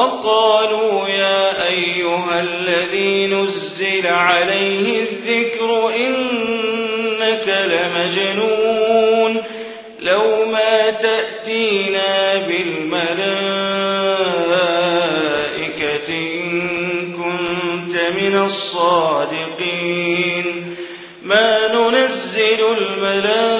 وقالوا يا أيها الذي نزل عليه الذكر إنك لمجنون لو ما تأتينا بالملائكة إن كنت من الصادقين ما ننزل الملائكة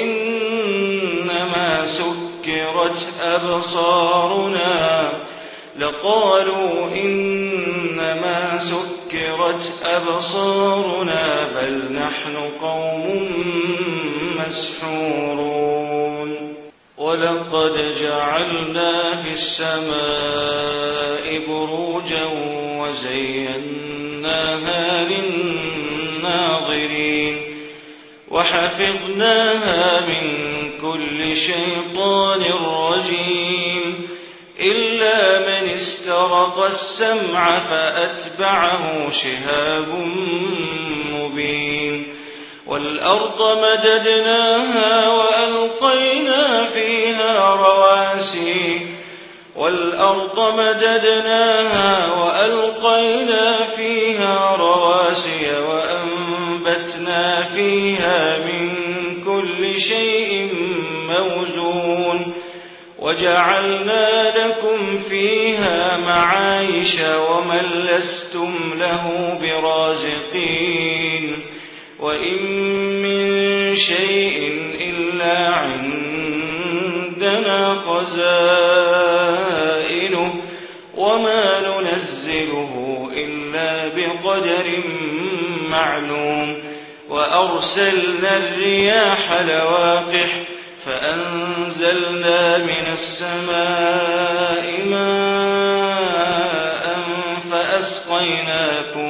سكرت أبصارنا لقالوا إنما سكرت أبصارنا بل نحن قوم مسحورون ولقد جعلنا في السماء بروجا وزيناها للناظرين وحفظناها من كل شيطان رجيم. إلا من استرق السمع فأتبعه شهاب مبين. والأرض مددناها وألقينا فيها رواسي. والأرض مددناها وألقينا فيها رواسي وأنبتنا فيها من كل شيء موزون وجعلنا لكم فيها معايش ومن لستم له برازقين وإن من شيء إلا عندنا خزائنه إلا بقدر معلوم وأرسلنا الرياح لواقح فأنزلنا من السماء ماء فأسقيناكموه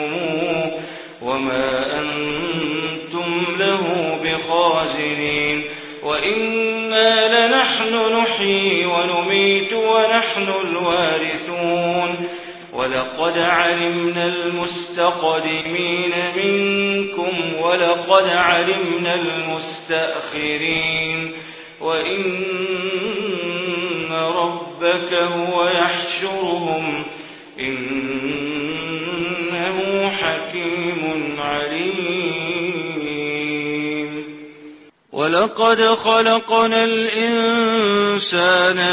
وما أنتم له بخازنين وإنا لنحن نحيي ونميت ونحن الوارثون. ولقد علمنا المستقدمين منكم ولقد علمنا المستأخرين. وإن ربك هو يحشرهم. إنه ولقد خلقنا الإنسان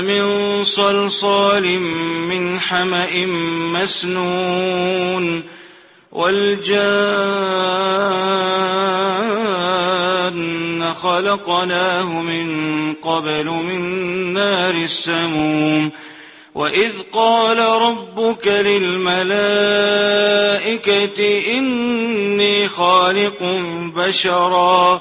من صلصال من حمأ مسنون والجان خلقناه من قبل من نار السموم وإذ قال ربك للملائكة إني خالق بشرا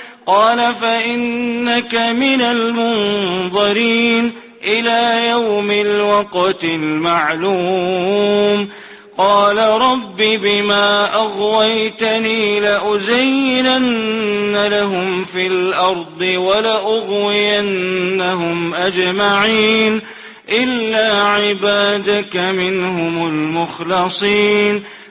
قال فإنك من المنظرين إلى يوم الوقت المعلوم. قال رب بما أغويتني لأزينن لهم في الأرض ولأغوينهم أجمعين إلا عبادك منهم المخلصين.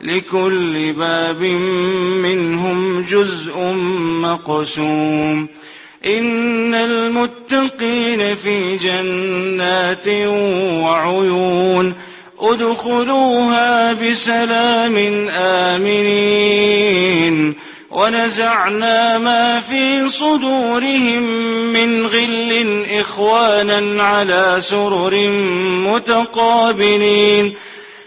لكل باب منهم جزء مقسوم. إن المتقين في جنات وعيون. ادخلوها بسلام آمنين. ونزعنا ما في صدورهم من غل إخوانا على سرر متقابلين.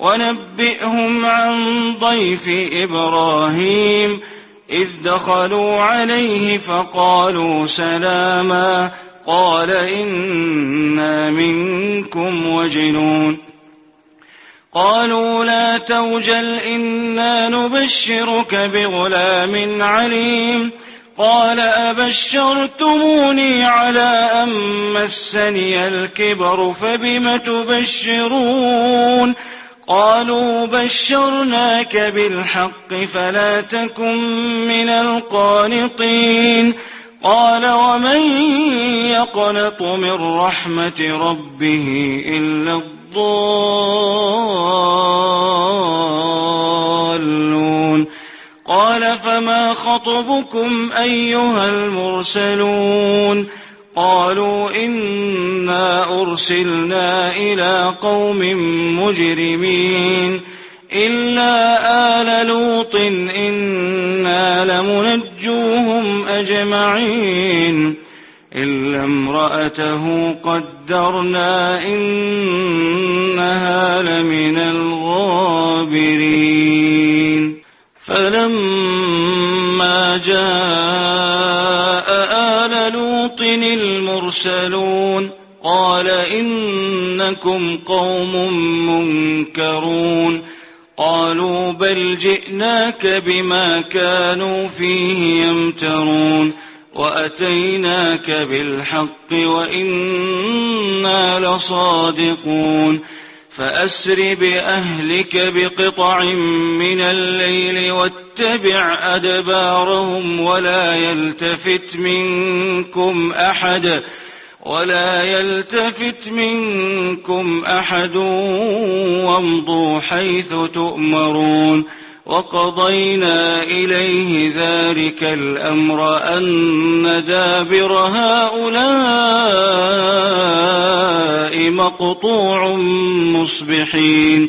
ونبئهم عن ضيف إبراهيم إذ دخلوا عليه فقالوا سلاما قال إنا منكم وجلون قالوا لا توجل إنا نبشرك بغلام عليم. قال أبشرتموني على أن مسني الكبر فبم تبشرون؟ قالوا بشرناك بالحق فلا تكن من القانطين. قال ومن يقنط من رحمة ربه إلا الضالون؟ قال فما خطبكم أيها المرسلون؟ قالوا إنا أرسلنا إلى قوم مجرمين إلا آل لوط إنا لمنجوهم أجمعين إلا امرأته قدرنا إنها لمن الغابرين فلما جاء المرسلون قال إنكم قوم منكرون قالوا بل جئناك بما كانوا فيه يمترون وأتيناك بالحق وإنا لصادقون فأسر بأهلك بقطع من الليل واتبع أدبارهم ولا يلتفت منكم أحد ولا يلتفت منكم أحد وامضوا حيث تؤمرون وقضينا إليه ذلك الأمر أن دابر هؤلاء مقطوع مصبحين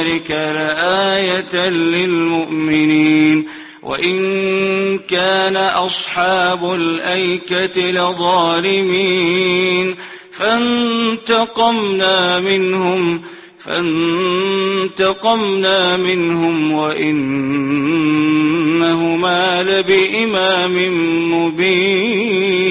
ذلك لآية للمؤمنين وإن كان أصحاب الأيكة لظالمين فانتقمنا منهم فانتقمنا منهم وإنهما لبإمام مبين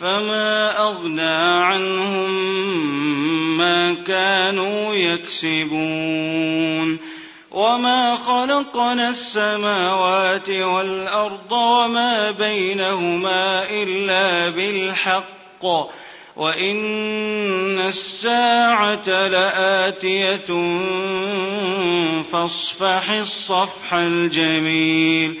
فما أغنى عنهم ما كانوا يكسبون وما خلقنا السماوات والأرض وما بينهما إلا بالحق وإن الساعة لآتية فاصفح الصفح الجميل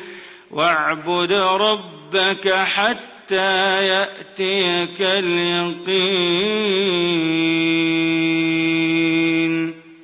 واعبد ربك حتى يأتيك اليقين.